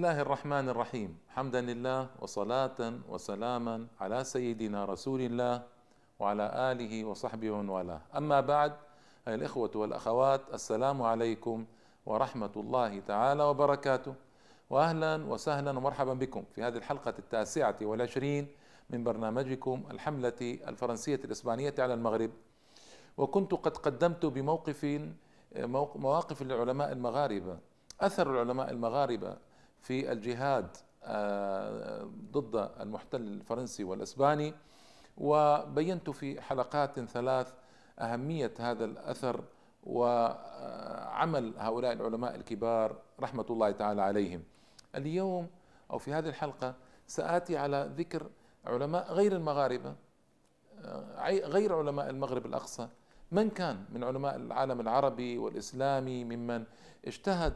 الله الرحمن الرحيم حمدا لله وصلاة وسلاما على سيدنا رسول الله وعلى آله وصحبه ومن والاه أما بعد الإخوة والأخوات السلام عليكم ورحمة الله تعالى وبركاته وأهلا وسهلا ومرحبا بكم في هذه الحلقة التاسعة والعشرين من برنامجكم الحملة الفرنسية الإسبانية على المغرب وكنت قد قدمت بموقف مواقف العلماء المغاربة أثر العلماء المغاربة في الجهاد آه، ضد المحتل الفرنسي والإسباني وبينت في حلقات ثلاث أهمية هذا الأثر وعمل هؤلاء العلماء الكبار رحمة الله تعالى عليهم. اليوم أو في هذه الحلقة سآتي على ذكر علماء غير المغاربة آه، غير علماء المغرب الأقصى من كان من علماء العالم العربي والإسلامي ممن اجتهد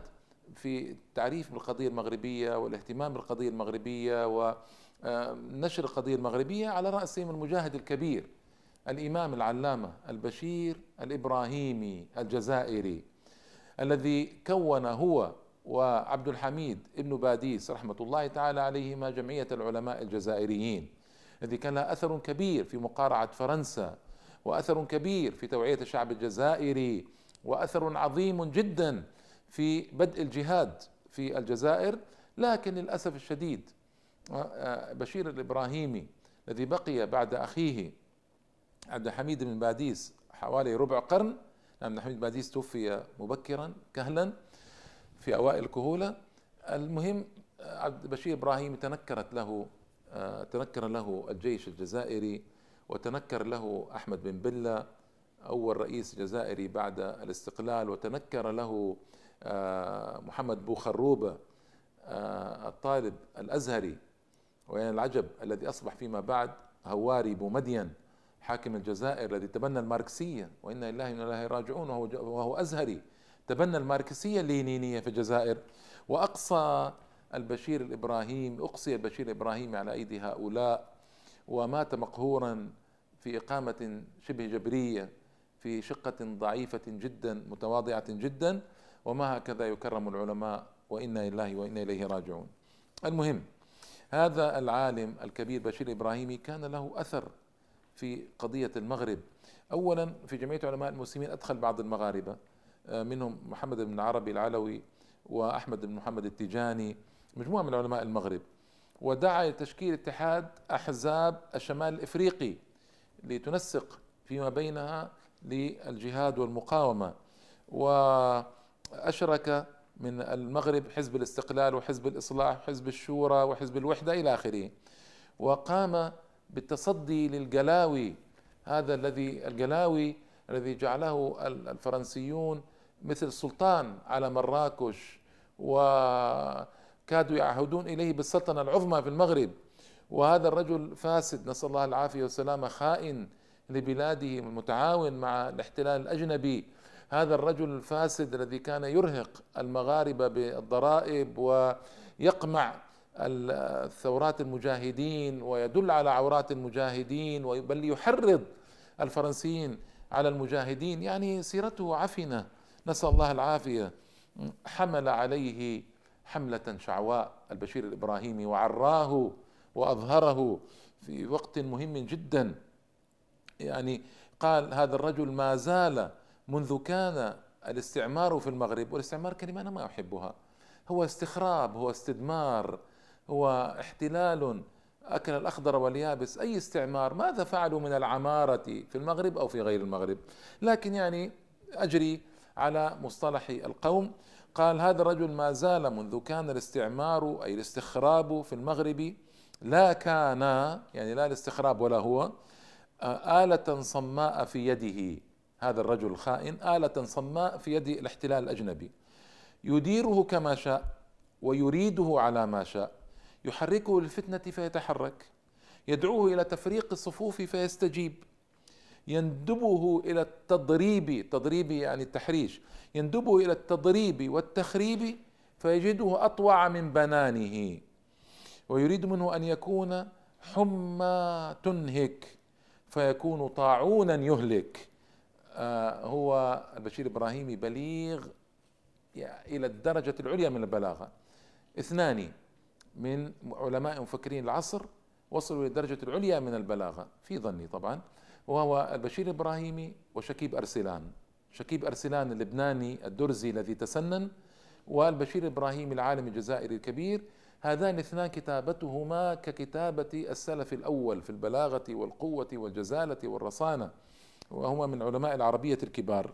في التعريف بالقضية المغربية والاهتمام بالقضية المغربية ونشر القضية المغربية على رأسهم المجاهد الكبير الإمام العلامة البشير الإبراهيمي الجزائري الذي كون هو وعبد الحميد ابن باديس رحمة الله تعالى عليهما جمعية العلماء الجزائريين الذي كان أثر كبير في مقارعة فرنسا وأثر كبير في توعية الشعب الجزائري وأثر عظيم جدا في بدء الجهاد في الجزائر لكن للأسف الشديد آه، بشير الإبراهيمي الذي بقي بعد أخيه عبد الحميد بن باديس حوالي ربع قرن عبد الحميد باديس توفي مبكرا كهلا في أوائل الكهوله المهم عبد البشير إبراهيم تنكرت له آه، تنكر له الجيش الجزائري وتنكر له أحمد بن بلة أول رئيس جزائري بعد الاستقلال وتنكر له آه، محمد بوخروبة آه، الطالب الأزهري وين العجب الذي أصبح فيما بعد هواري بومدين حاكم الجزائر الذي تبنى الماركسية وإنا لله وإنا إليه راجعون وهو, وهو أزهري تبنى الماركسية اللينينية في الجزائر وأقصى البشير الإبراهيم أقصي البشير الإبراهيمي على أيدي هؤلاء ومات مقهورا في إقامة شبه جبرية في شقة ضعيفة جدا متواضعة جدا وما هكذا يكرم العلماء وإنا لله وإنا إليه راجعون. المهم هذا العالم الكبير بشير إبراهيمي كان له أثر في قضية المغرب. أولا في جمعية علماء المسلمين أدخل بعض المغاربة آه، منهم محمد بن العربي العلوي وأحمد بن محمد التيجاني مجموعة من علماء المغرب. ودعا لتشكيل اتحاد أحزاب الشمال الإفريقي لتنسق فيما بينها للجهاد والمقاومة. و أشرك من المغرب حزب الاستقلال وحزب الإصلاح وحزب الشورى وحزب الوحدة إلى آخره. وقام بالتصدي للجلاوي هذا الذي الجلاوي الذي جعله الفرنسيون مثل سلطان على مراكش وكادوا يعهدون إليه بالسلطنة العظمى في المغرب. وهذا الرجل فاسد نسأل الله العافية والسلامة خائن لبلاده متعاون مع الاحتلال الأجنبي. هذا الرجل الفاسد الذي كان يرهق المغاربة بالضرائب ويقمع الثورات المجاهدين ويدل على عورات المجاهدين بل يحرض الفرنسيين على المجاهدين. يعني سيرته عفنة. نسأل الله العافية. حمل عليه حملة شعواء البشير الإبراهيمي وعراه وأظهره في وقت مهم جدا. يعني قال هذا الرجل ما زال منذ كان الاستعمار في المغرب والاستعمار كلمة أنا ما أحبها. هو استخراب هو استدمار هو احتلال أكل الأخضر واليابس أي استعمار. ماذا فعلوا من العمارة في المغرب أو في غير المغرب؟ لكن يعني أجري على مصطلح القوم. قال هذا الرجل ما زال منذ كان الاستعمار أي الاستخراب في المغرب لا كان يعني لا الاستخراب ولا هو آلة صماء في يده. هذا الرجل الخائن آلة صماء في يد الاحتلال الأجنبي. يديره كما شاء ويريده على ما شاء. يحركه للفتنة فيتحرك. يدعوه إلى تفريق الصفوف فيستجيب. يندبه إلى التضريب تضريب يعني التحريش. يندبه إلى التضريب والتخريب فيجده أطوع من بنانه. ويريد منه أن يكون حمى تنهك فيكون طاعونا يهلك. هو البشير إبراهيمي بليغ إلى الدرجة العليا من البلاغة. اثنان من علماء مفكرين العصر وصلوا للدرجة العليا من البلاغة في ظني طبعا وهو البشير الإبراهيمي وشكيب أرسلان. شكيب أرسلان اللبناني الدرزي الذي تسنن والبشير الإبراهيمي العالم الجزائري الكبير. هذان الاثنان كتابتهما ككتابة السلف الأول في البلاغة والقوة والجزالة والرصانة. وهما من علماء العربية الكبار.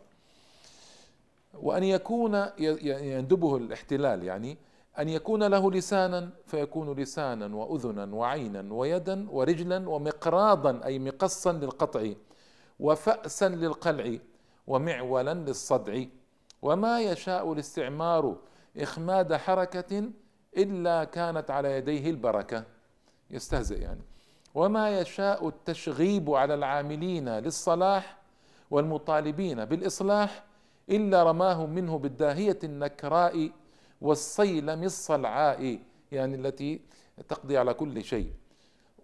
وأن يكون يندبه الاحتلال يعني أن يكون له لسانا فيكون لسانا وأذنا وعينا ويدا ورجلا ومقراضا أي مقصا للقطع وفأسا للقلع ومعولا للصدع وما يشاء الاستعمار إخماد حركة إلا كانت على يديه البركة. يستهزئ يعني. وما يشاء التشغيب على العاملين للصلاح والمطالبين بالإصلاح إلا رماهم منه بالداهية النكراء والصيلم الصلعاء يعني التي تقضي على كل شيء.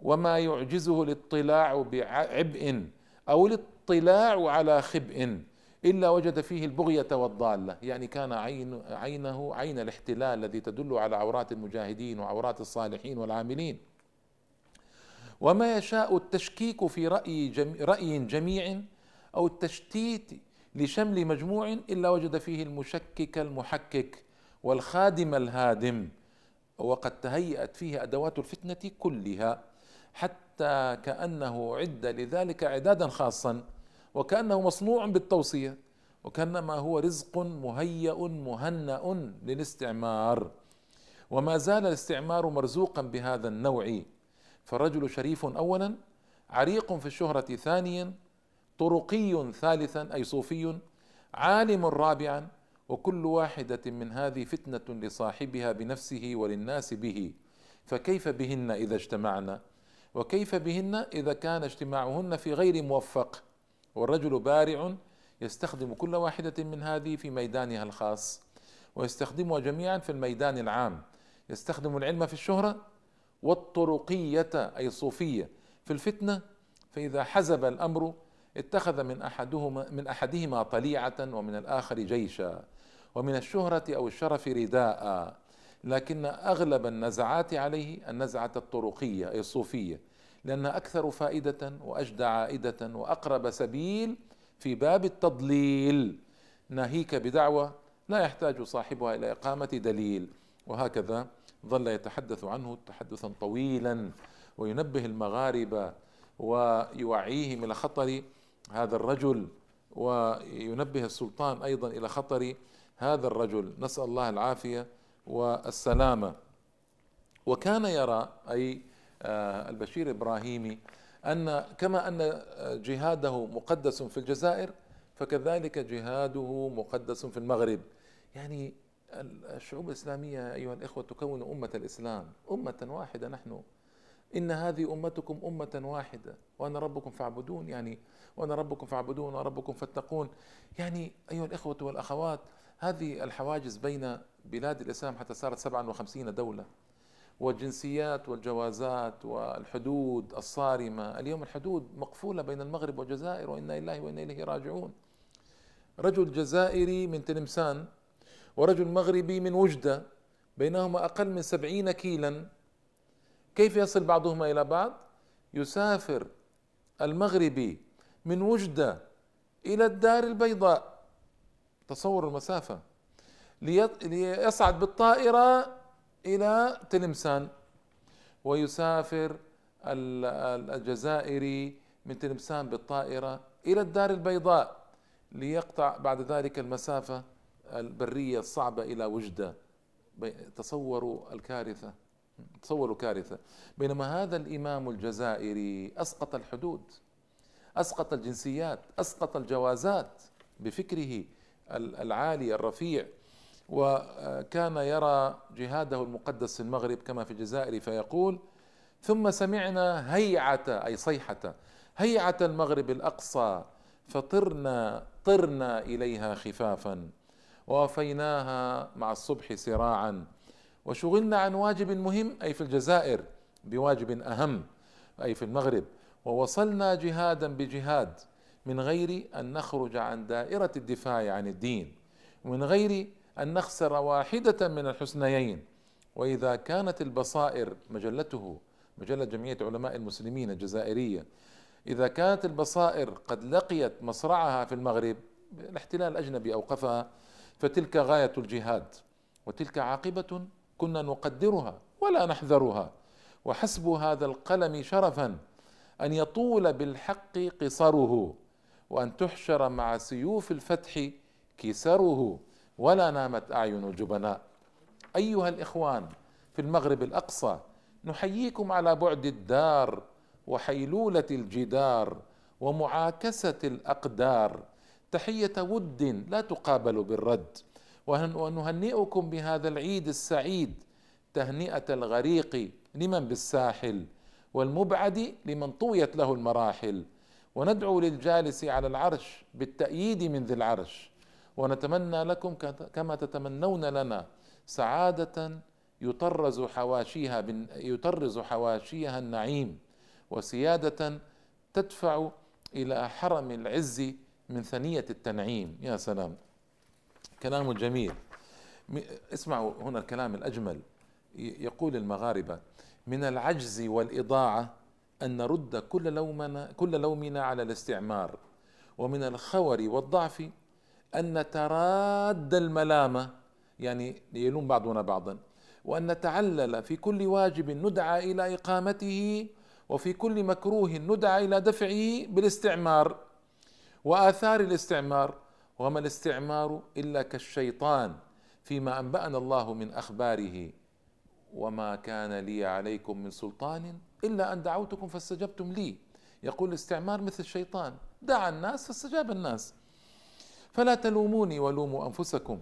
وما يعجزه الاطلاع بعبء أو الاطلاع على خبء إلا وجد فيه البغية والضالة. يعني كان عين عينه عين الاحتلال الذي تدل على عورات المجاهدين وعورات الصالحين والعاملين. وما يشاء التشكيك في رأي, جم رأي جميع أو التشتيت لشمل مجموع إلا وجد فيه المشكك المحكك والخادم الهادم وقد تهيأت فيه أدوات الفتنة كلها حتى كأنه عد لذلك إعدادا خاصا وكأنه مصنوع بالتوصية وكأنما هو رزق مهيأ مهنأ للاستعمار وما زال الاستعمار مرزوقا بهذا النوع فالرجل شريف أولا عريق في الشهرة ثانيا طرقي ثالثا أي صوفي عالم رابعا وكل واحدة من هذه فتنة لصاحبها بنفسه وللناس به. فكيف بهن إذا اجتمعنا؟ وكيف بهن إذا كان اجتماعهن في غير موفق؟ والرجل بارع يستخدم كل واحدة من هذه في ميدانها الخاص ويستخدمها جميعا في الميدان العام. يستخدم العلم في الشهرة والطرقية أي الصوفية في الفتنة فإذا حزب الأمر اتخذ من أحدهما من أحدهما طليعة ومن الآخر جيشا ومن الشهرة أو الشرف رداء. لكن أغلب النزعات عليه النزعة الطرقية أي الصوفية لأنها أكثر فائدة وأجدى عائدة وأقرب سبيل في باب التضليل. ناهيك بدعوة لا يحتاج صاحبها إلى إقامة دليل. وهكذا ظل يتحدث عنه تحدثا طويلا وينبه المغاربة ويوعيهم إلى خطر هذا الرجل وينبه السلطان أيضا إلى خطر هذا الرجل. نسأل الله العافية والسلامة. وكان يرى أي آه، البشير إبراهيمي أن كما أن جهاده مقدس في الجزائر فكذلك جهاده مقدس في المغرب. يعني الشعوب الإسلامية أيها الإخوة تكون أمة الإسلام أمة واحدة نحن. إن هذه أمتكم أمة واحدة وأنا ربكم فاعبدون يعني وأنا ربكم فاعبدون وربكم فاتقون. يعني أيها الإخوة والأخوات هذه الحواجز بين بلاد الإسلام حتى صارت 57 دولة. والجنسيات والجوازات والحدود الصارمة. اليوم الحدود مقفولة بين المغرب والجزائر وإنا لله وإنا إليه راجعون. رجل جزائري من تلمسان ورجل مغربي من وجدة بينهما أقل من سبعين كيلا. كيف يصل بعضهما إلى بعض؟ يسافر المغربي من وجدة إلى الدار البيضاء. تصور المسافة. ليصعد بالطائرة إلى تلمسان. ويسافر الجزائري من تلمسان بالطائرة إلى الدار البيضاء. ليقطع بعد ذلك المسافة. البرية الصعبة إلى وجدة. تصوروا الكارثة. تصوروا كارثة. بينما هذا الإمام الجزائري أسقط الحدود أسقط الجنسيات أسقط الجوازات بفكره العالي الرفيع. وكان يرى جهاده المقدس في المغرب كما في الجزائر فيقول ثم سمعنا هيعة أي صيحة هيعة المغرب الأقصى فطرنا طرنا إليها خفافا. ووفيناها مع الصبح سراعا. وشغلنا عن واجب مهم أي في الجزائر بواجب أهم أي في المغرب. ووصلنا جهادا بجهاد من غير أن نخرج عن دائرة الدفاع عن الدين. ومن غير أن نخسر واحدة من الحسنيين. وإذا كانت البصائر مجلته مجلة جمعية علماء المسلمين الجزائرية إذا كانت البصائر قد لقيت مصرعها في المغرب الاحتلال الأجنبي أوقفها. فتلك غاية الجهاد وتلك عاقبة كنا نقدرها ولا نحذرها. وحسب هذا القلم شرفا أن يطول بالحق قصره وأن تحشر مع سيوف الفتح كسره ولا نامت أعين الجبناء. أيها الإخوان في المغرب الأقصى نحييكم على بعد الدار وحيلولة الجدار ومعاكسة الأقدار. تحية ود لا تقابل بالرد. ونهنئكم بهذا العيد السعيد تهنئة الغريق لمن بالساحل والمبعد لمن طويت له المراحل. وندعو للجالس على العرش بالتأييد من ذي العرش. ونتمنى لكم كما تتمنون لنا سعادة يطرز حواشيها يطرز حواشيها النعيم وسيادة تدفع إلى حرم العز من ثنية التنعيم. يا سلام. كلام جميل. اسمعوا هنا الكلام الأجمل. يقول المغاربة من العجز والإضاعة أن نرد كل لومنا كل لومنا على الاستعمار. ومن الخور والضعف أن نتراد الملامة. يعني يلوم بعضنا بعضا. وأن نتعلل في كل واجب ندعى إلى إقامته وفي كل مكروه ندعى إلى دفعه بالاستعمار. وآثار الاستعمار وما الاستعمار إلا كالشيطان فيما أنبأنا الله من أخباره. وما كان لي عليكم من سلطان إلا أن دعوتكم فاستجبتم لي. يقول الاستعمار مثل الشيطان دعا الناس فاستجاب الناس. فلا تلوموني ولوموا أنفسكم.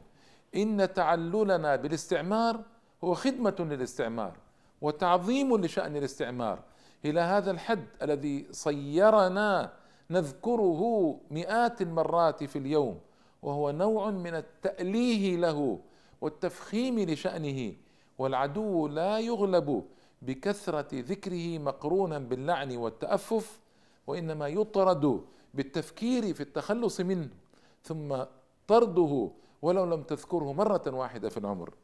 إن تعللنا بالاستعمار هو خدمة للاستعمار وتعظيم لشأن الاستعمار. إلى هذا الحد الذي صيرنا نذكره مئات المرات في اليوم وهو نوع من التأليه له والتفخيم لشأنه والعدو لا يغلب بكثرة ذكره مقرونا باللعن والتأفف وإنما يطرد بالتفكير في التخلص منه ثم طرده ولو لم تذكره مرة واحدة في العمر.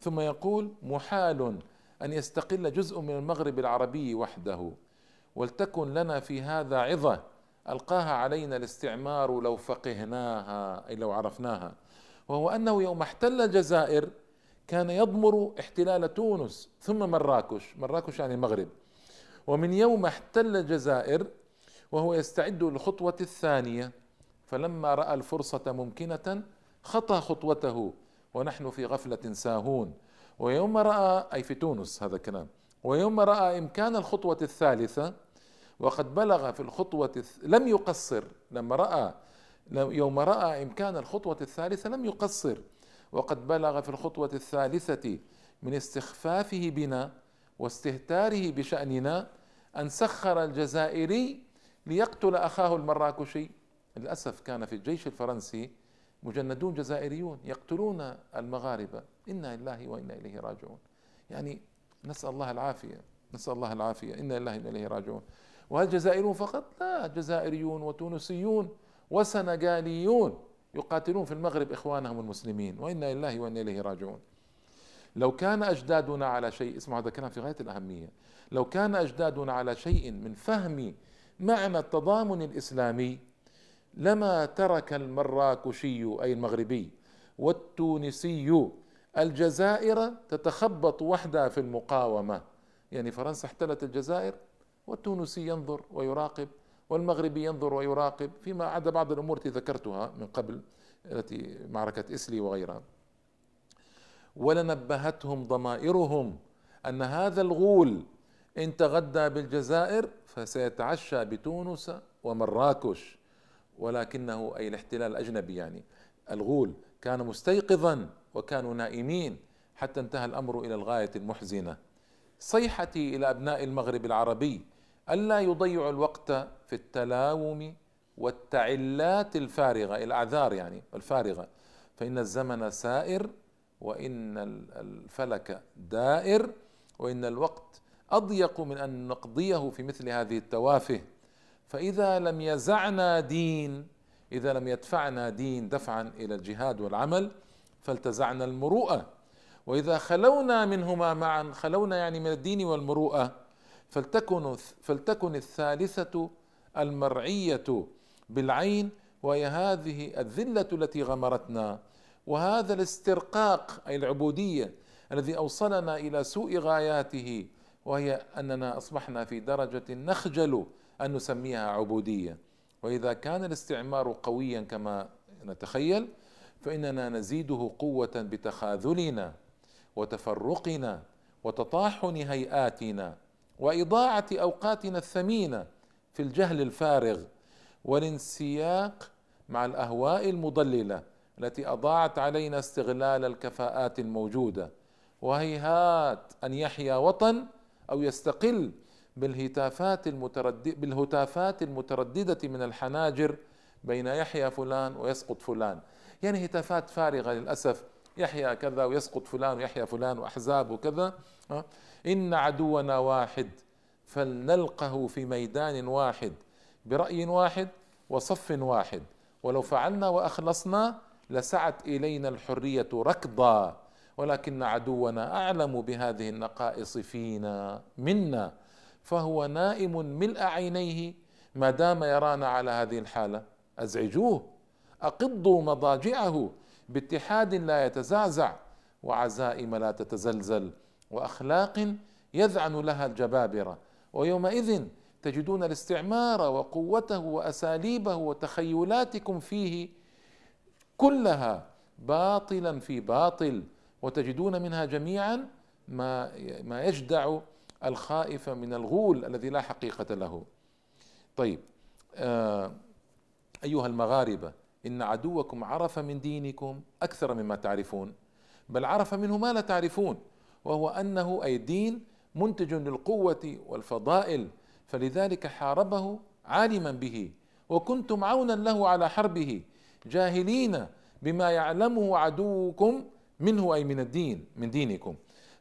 ثم يقول محال أن يستقل جزء من المغرب العربي وحده ولتكن لنا في هذا عظة ألقاها علينا الاستعمار لو فقهناها أي لو عرفناها. وهو أنه يوم احتل الجزائر كان يضمر احتلال تونس ثم مراكش. مراكش يعني المغرب. ومن يوم احتل الجزائر وهو يستعد للخطوة الثانية فلما رأى الفرصة ممكنة خطى خطوته. ونحن في غفلة ساهون. ويوم رأى أي في تونس هذا الكلام. ويوم رأى إمكان الخطوة الثالثة وقد بلغ في الخطوة لم يقصر. لما رأى يوم رأى إمكان الخطوة الثالثة لم يقصر. وقد بلغ في الخطوة الثالثة من استخفافه بنا واستهتاره بشأننا أن سخر الجزائري ليقتل أخاه المراكشي. للأسف كان في الجيش الفرنسي مجندون جزائريون يقتلون المغاربة. إنا لله وإنا إليه راجعون. يعني نسأل الله العافية. نسأل الله العافية. إنا لله وإنا إليه راجعون. وهل جزائريون فقط؟ لا جزائريون وتونسيون وسنغاليون يقاتلون في المغرب إخوانهم المسلمين وإنا لله وإنا إليه راجعون. لو كان أجدادنا على شيء اسمعوا هذا الكلام في غاية الأهمية لو كان أجدادنا على شيء من فهم معنى التضامن الإسلامي لما ترك المراكشي أي المغربي والتونسي الجزائر تتخبط وحدها في المقاومة. يعني فرنسا احتلت الجزائر والتونسي ينظر ويراقب والمغربي ينظر ويراقب فيما عدا بعض الأمور التي ذكرتها من قبل التي معركة إسلي وغيرها. ولنبهتهم ضمائرهم أن هذا الغول إن تغدى بالجزائر فسيتعشى بتونس ومراكش ولكنه أي الاحتلال الأجنبي يعني. الغول كان مستيقظا وكانوا نائمين حتى انتهى الأمر إلى الغاية المحزنة. صيحتي إلى أبناء المغرب العربي ألا يضيعوا الوقت في التلاوم والتعلات الفارغة الأعذار يعني الفارغة. فإن الزمن سائر وإن الفلك دائر وإن الوقت أضيق من أن نقضيه في مثل هذه التوافه. فإذا لم يزعنا دين إذا لم يدفعنا دين دفعا إلى الجهاد والعمل فالتزعنا المروءة. وإذا خلونا منهما معا خلونا يعني من الدين والمروءة فلتكن فلتكن الثالثة المرعية بالعين وهي هذه الذلة التي غمرتنا. وهذا الاسترقاق أي العبودية الذي أوصلنا إلى سوء غاياته وهي أننا أصبحنا في درجة نخجل أن نسميها عبودية. وإذا كان الاستعمار قويا كما نتخيل فإننا نزيده قوة بتخاذلنا وتفرقنا وتطاحن هيئاتنا. وإضاعة أوقاتنا الثمينة في الجهل الفارغ والانسياق مع الأهواء المضللة التي أضاعت علينا استغلال الكفاءات الموجودة وهيهات أن يحيا وطن أو يستقل بالهتافات المتردد بالهتافات المترددة من الحناجر بين يحيى فلان ويسقط فلان. يعني هتافات فارغة للأسف يحيى كذا ويسقط فلان ويحيى فلان وأحزاب وكذا إن عدونا واحد فلنلقه في ميدان واحد برأي واحد وصف واحد. ولو فعلنا وأخلصنا لسعت إلينا الحرية ركضا. ولكن عدونا أعلم بهذه النقائص فينا منا. فهو نائم ملء عينيه ما دام يرانا على هذه الحالة. أزعجوه. أقضوا مضاجعه باتحاد لا يتزعزع وعزائم لا تتزلزل. وأخلاق يذعن لها الجبابرة. ويومئذ تجدون الاستعمار وقوته وأساليبه وتخيلاتكم فيه كلها باطلا في باطل وتجدون منها جميعا ما ما يجدع الخائف من الغول الذي لا حقيقة له. طيب آه أيها المغاربة إن عدوكم عرف من دينكم أكثر مما تعرفون. بل عرف منه ما لا تعرفون. وهو أنه أي الدين منتج للقوة والفضائل فلذلك حاربه عالما به وكنتم عونا له على حربه جاهلين بما يعلمه عدوكم منه أي من الدين من دينكم.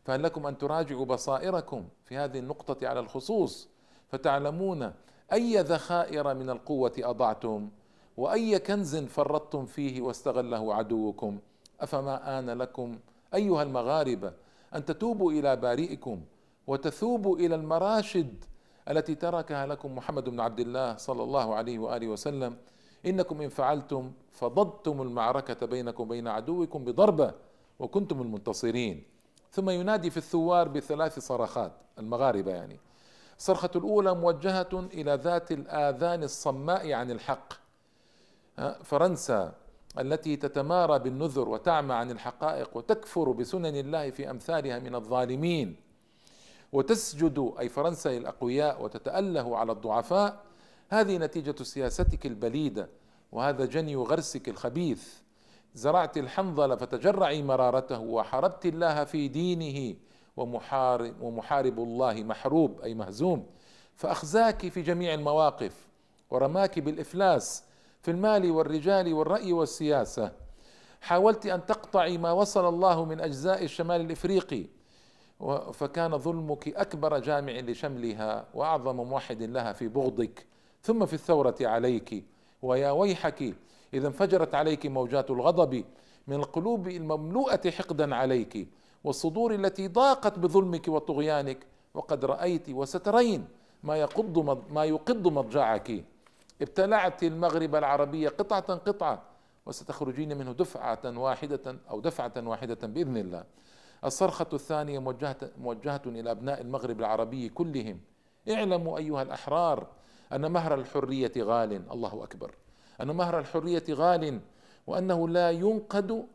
فهل لكم أن تراجعوا بصائركم في هذه النقطة على الخصوص؟ فتعلمون أي ذخائر من القوة أضعتم وأي كنز فرطتم فيه واستغله عدوكم. أفما آن لكم أيها المغاربة أن تتوبوا إلى بارئكم وتثوبوا إلى المراشد التي تركها لكم محمد بن عبد الله صلى الله عليه وآله وسلم. إنكم إن فعلتم فضضتم المعركة بينكم وبين عدوكم بضربة وكنتم المنتصرين. ثم ينادي في الثوار بثلاث صرخات المغاربة يعني. الصرخة الأولى موجهة إلى ذات الآذان الصماء عن الحق. فرنسا. التي تتمارى بالنذر وتعمى عن الحقائق وتكفر بسنن الله في أمثالها من الظالمين وتسجد أي فرنسا للاقوياء وتتأله على الضعفاء هذه نتيجة سياستك البليدة وهذا جني غرسك الخبيث. زرعت الحنظل فتجرعي مرارته وحاربت الله في دينه ومحارب, ومحارب الله محروب أي مهزوم. فأخزاك في جميع المواقف ورماك بالإفلاس في المال والرجال والرأي والسياسة. حاولت أن تقطعي ما وصل الله من أجزاء الشمال الإفريقي فكان ظلمك أكبر جامع لشملها وأعظم موحد لها في بغضك. ثم في الثورة عليك. ويا ويحك إذا انفجرت عليك موجات الغضب من القلوب المملوءة حقدا عليك والصدور التي ضاقت بظلمك وطغيانك. وقد رأيت وسترين ما يقض ما يقض مضجعك. ابتلعت المغرب العربية قطعة قطعة وستخرجين منه دفعة واحدة أو دفعة واحدة بإذن الله. الصرخة الثانية موجهة, موجهة إلى أبناء المغرب العربي كلهم. اعلموا أيها الأحرار أن مهر الحرية غال. الله أكبر. أن مهر الحرية غال وأنه لا ينقد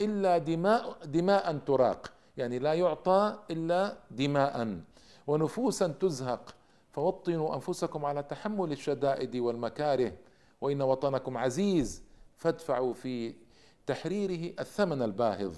إلا دماء دماء تراق. يعني لا يعطى إلا دماء. ونفوسا تزهق. فوطنوا أنفسكم على تحمل الشدائد والمكاره وإن وطنكم عزيز فادفعوا في تحريره الثمن الباهظ.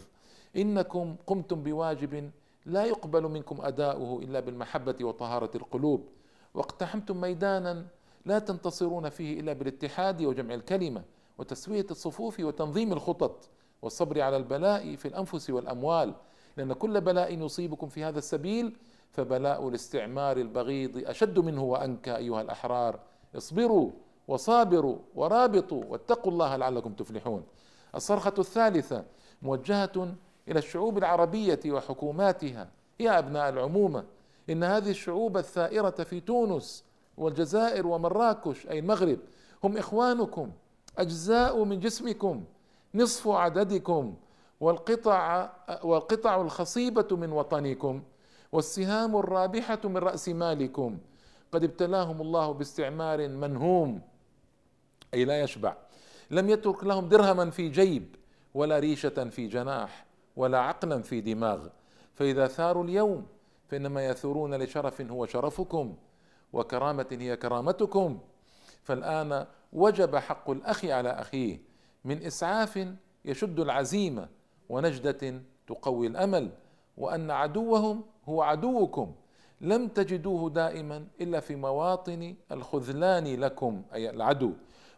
إنكم قمتم بواجب لا يقبل منكم أداؤه إلا بالمحبة وطهارة القلوب. واقتحمتم ميدانا لا تنتصرون فيه إلا بالاتحاد وجمع الكلمة وتسوية الصفوف وتنظيم الخطط والصبر على البلاء في الأنفس والأموال لأن كل بلاء يصيبكم في هذا السبيل فبلاء الاستعمار البغيض أشد منه وأنكى أيها الأحرار. اصبروا وصابروا ورابطوا واتقوا الله لعلكم تفلحون. الصرخة الثالثة موجهة إلى الشعوب العربية وحكوماتها. يا أبناء العمومة إن هذه الشعوب الثائرة في تونس والجزائر ومراكش أي المغرب هم إخوانكم أجزاء من جسمكم نصف عددكم والقطع والقطع الخصيبة من وطنكم. والسهام الرابحة من رأس مالكم. قد ابتلاهم الله باستعمار منهوم أي لا يشبع. لم يترك لهم درهما في جيب ولا ريشة في جناح ولا عقلا في دماغ. فإذا ثاروا اليوم فإنما يثورون لشرف هو شرفكم وكرامة هي كرامتكم. فالآن وجب حق الأخ على أخيه من إسعاف يشد العزيمة ونجدة تقوي الأمل. وأن عدوهم هو عدوكم. لم تجدوه دائما إلا في مواطن الخذلان لكم أي العدو.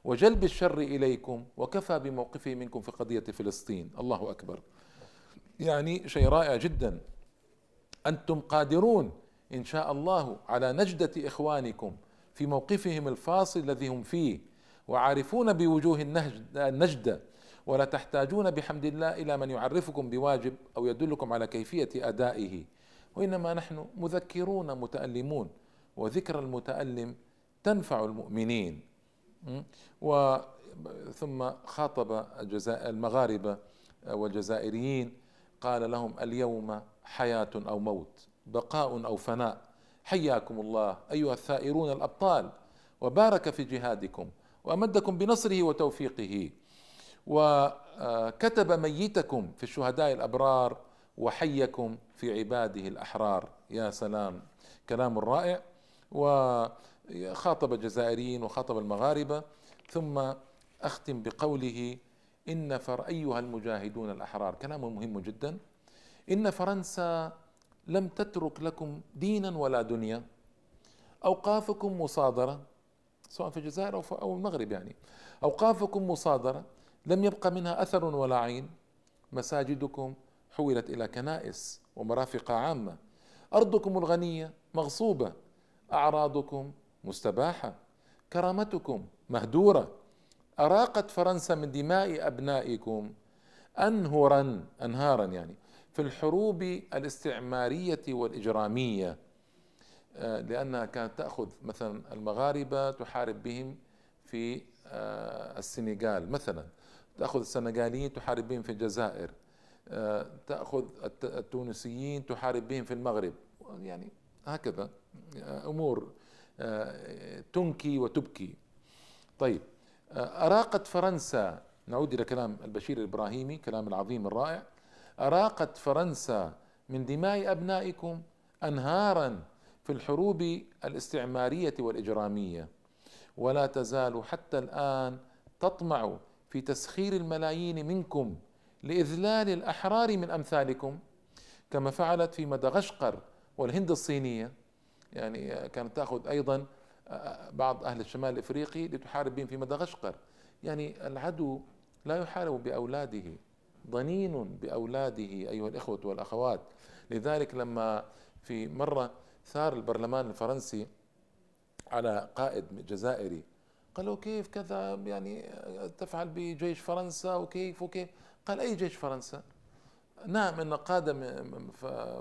وجلب الشر إليكم وكفى بموقفه منكم في قضية فلسطين. الله أكبر. يعني شيء رائع جدا. أنتم قادرون إن شاء الله على نجدة إخوانكم في موقفهم الفاصل الذي هم فيه وعارفون بوجوه النجدة. ولا تحتاجون بحمد الله إلى من يعرفكم بواجب أو يدلكم على كيفية أدائه. وإنما نحن مذكرون متألمون وذكر المتألم تنفع المؤمنين. و ثم خاطب المغاربة والجزائريين قال لهم اليوم حياة أو موت بقاء أو فناء. حياكم الله أيها الثائرون الأبطال وبارك في جهادكم وأمدكم بنصره وتوفيقه. وكتب ميتكم في الشهداء الأبرار وحيكم في عباده الأحرار. يا سلام. كلام رائع. وخاطب الجزائريين وخاطب المغاربة. ثم أختم بقوله إن فر أيها المجاهدون الأحرار. كلام مهم جدا. إن فرنسا لم تترك لكم دينا ولا دنيا. أوقافكم مصادرة. سواء في الجزائر أو المغرب يعني. أوقافكم مصادرة. لم يبق منها أثر ولا عين. مساجدكم حولت إلى كنائس ومرافق عامة. أرضكم الغنية مغصوبة. أعراضكم مستباحة. كرامتكم مهدورة. أراقت فرنسا من دماء أبنائكم. انهرا أنهارا يعني. في الحروب الاستعمارية والإجرامية. آه، لأنها كانت تأخذ مثلا المغاربة تحارب بهم في آه، السنغال مثلا. تأخذ السنغاليين تحارب بهم في الجزائر آه، تأخذ التونسيين تحارب بهم في المغرب. يعني هكذا آه، أمور آه، تنكي وتبكي. طيب أراقت فرنسا نعود إلى كلام البشير الإبراهيمي كلام العظيم الرائع. أراقت فرنسا من دماء أبنائكم أنهارا في الحروب الاستعمارية والإجرامية. ولا تزال حتى الآن تطمع في تسخير الملايين منكم لإذلال الأحرار من أمثالكم كما فعلت في مدغشقر والهند الصينية. يعني كانت تأخذ أيضا بعض أهل الشمال الإفريقي لتحارب بهم في مدغشقر. يعني العدو لا يحارب بأولاده ضنين بأولاده أيها الإخوة والأخوات. لذلك لما في مرة ثار البرلمان الفرنسي على قائد جزائري قالوا كيف كذا يعني تفعل بجيش فرنسا وكيف وكيف. قال أي جيش فرنسا؟ نعم أن قادة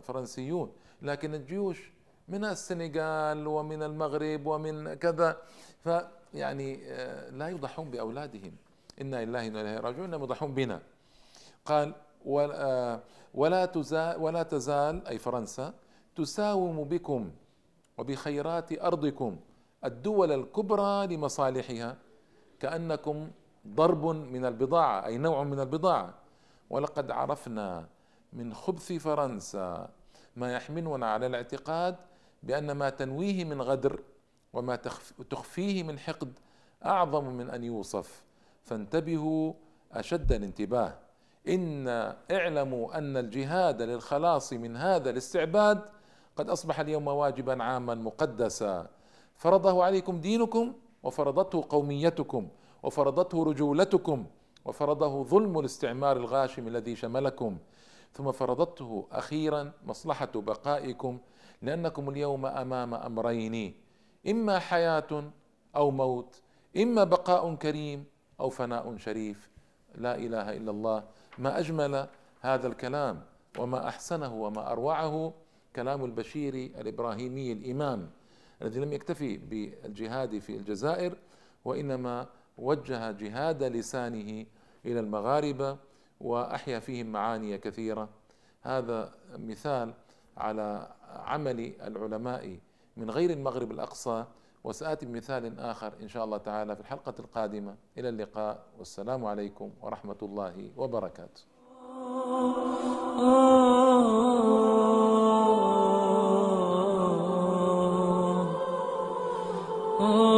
فرنسيون لكن الجيوش من السنغال ومن المغرب ومن كذا. فيعني آه، لا يضحون بأولادهم. إنا لله وإنا إليه راجعون يضحون بنا. قال آه، ولا تزال ولا تزال أي فرنسا تساوم بكم وبخيرات أرضكم. الدول الكبرى لمصالحها كأنكم ضرب من البضاعة أي نوع من البضاعة. ولقد عرفنا من خبث فرنسا ما يحملنا على الاعتقاد بأن ما تنويه من غدر وما تخفيه من حقد أعظم من أن يوصف. فانتبهوا أشد الانتباه. إن اعلموا أن الجهاد للخلاص من هذا الاستعباد قد أصبح اليوم واجبا عاما مقدسا. فرضه عليكم دينكم وفرضته قوميتكم وفرضته رجولتكم وفرضه ظلم الاستعمار الغاشم الذي شملكم. ثم فرضته أخيرا مصلحة بقائكم لأنكم اليوم أمام أمرين إما حياة أو موت إما بقاء كريم أو فناء شريف. لا إله إلا الله. ما أجمل هذا الكلام وما أحسنه وما أروعه كلام البشير الإبراهيمي الإمام. الذي لم يكتفي بالجهاد في الجزائر وإنما وجه جهاد لسانه إلى المغاربة وأحيا فيهم معاني كثيرة. هذا مثال على عمل العلماء من غير المغرب الأقصى. وسآتي بمثال آخر إن شاء الله تعالى في الحلقة القادمة. إلى اللقاء. والسلام عليكم ورحمة الله وبركاته. Oh